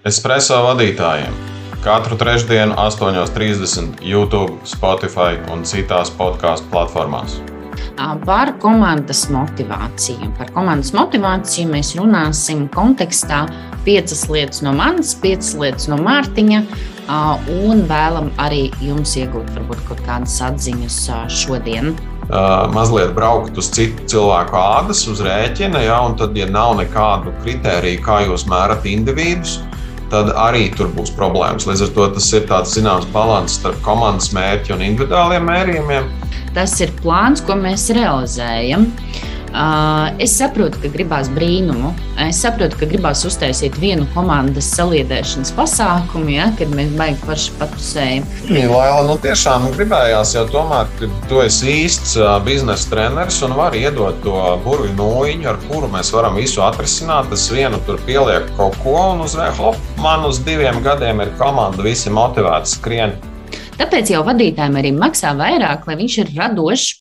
Espreso vadītājiem katru trešdienu, 8.30 YouTube, Spotify un citās podkāstu platformās. Par komandas motivāciju. Par komandas motivāciju mēs runāsim kontekstā piecas lietas no manas, piecas lietas no Mārtiņa, un vēlam arī jums iegūt varbūt kaut kādas atziņas šodien. Uh, mazliet braukt uz citu cilvēku ādas, uz rēķina, ja, un tad, ja nav nekādu kritēriju, kā jūs mērat individus, tad arī tur būs problēmas. Līdz ar to tas ir tāds zināms līdzsvars starp komandas mērķi un individuāliem mērījumiem. Tas ir plāns, ko mēs realizējam. Uh, es saprotu, ka gribās brīnumu. Es saprotu, ka gribās uztaisīt vienu komandas saliedēšanas pasākumu, ja, kad mēs baigi paši patusējam. Laila, nu tiešām gribējās jau tomēr, tu esi īsts biznesa treneris un vari iedot to burvju nūjiņu, ar kuru mēs varam visu atrisināt. Es vienu tur pielieku kaut ko un uzreiz, hop, man uz diviem gadiem ir komanda, visi motivēti skrien. Tāpēc jau vadītājiem arī maksā vairāk, lai viņš ir radošs,